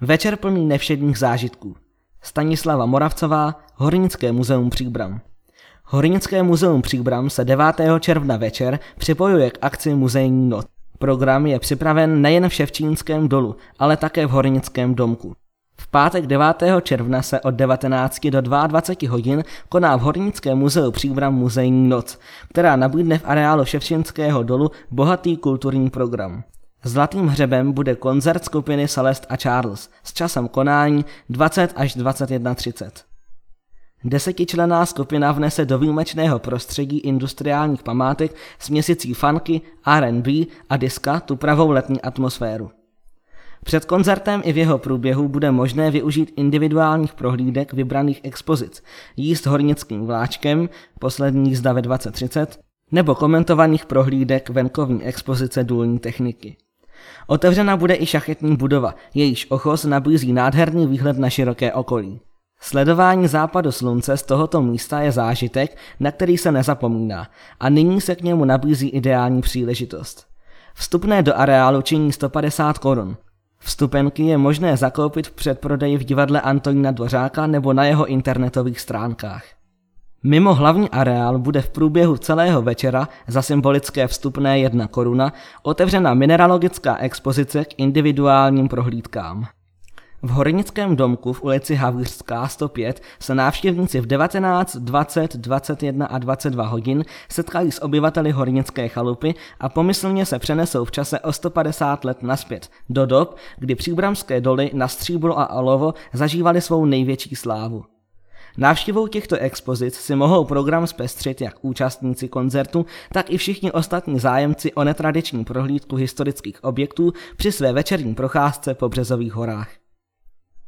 Večer plný nevšedních zážitků. Stanislava Moravcová, Hornické muzeum Příbram. Hornické muzeum Příbram se 9. června večer připojuje k akci Muzejní noc. Program je připraven nejen v Ševčínském dolu, ale také v Hornickém domku. V pátek 9. června se od 19 do 22 hodin koná v Hornickém muzeu Příbram muzejní noc, která nabídne v areálu Ševčínského dolu bohatý kulturní program. Zlatým hřebem bude koncert skupiny Celest a Charles s časem konání 20 až 21.30. Desetičlená skupina vnese do výjimečného prostředí industriálních památek s měsící funky, R&B a diska tu pravou letní atmosféru. Před koncertem i v jeho průběhu bude možné využít individuálních prohlídek vybraných expozic, jíst hornickým vláčkem, poslední jízda ve 2030, nebo komentovaných prohlídek venkovní expozice důlní techniky. Otevřena bude i šachetní budova, jejíž ochos nabízí nádherný výhled na široké okolí. Sledování západu slunce z tohoto místa je zážitek, na který se nezapomíná a nyní se k němu nabízí ideální příležitost. Vstupné do areálu činí 150 korun. Vstupenky je možné zakoupit v předprodeji v divadle Antonína Dvořáka nebo na jeho internetových stránkách. Mimo hlavní areál bude v průběhu celého večera za symbolické vstupné jedna koruna otevřena mineralogická expozice k individuálním prohlídkám. V Hornickém domku v ulici Havířská 105 se návštěvníci v 19, 20, 21 a 22 hodin setkají s obyvateli Hornické chalupy a pomyslně se přenesou v čase o 150 let naspět, do dob, kdy příbramské doly na stříbro a olovo zažívaly svou největší slávu. Návštěvou těchto expozic si mohou program zpestřit jak účastníci koncertu, tak i všichni ostatní zájemci o netradiční prohlídku historických objektů při své večerní procházce po Březových horách.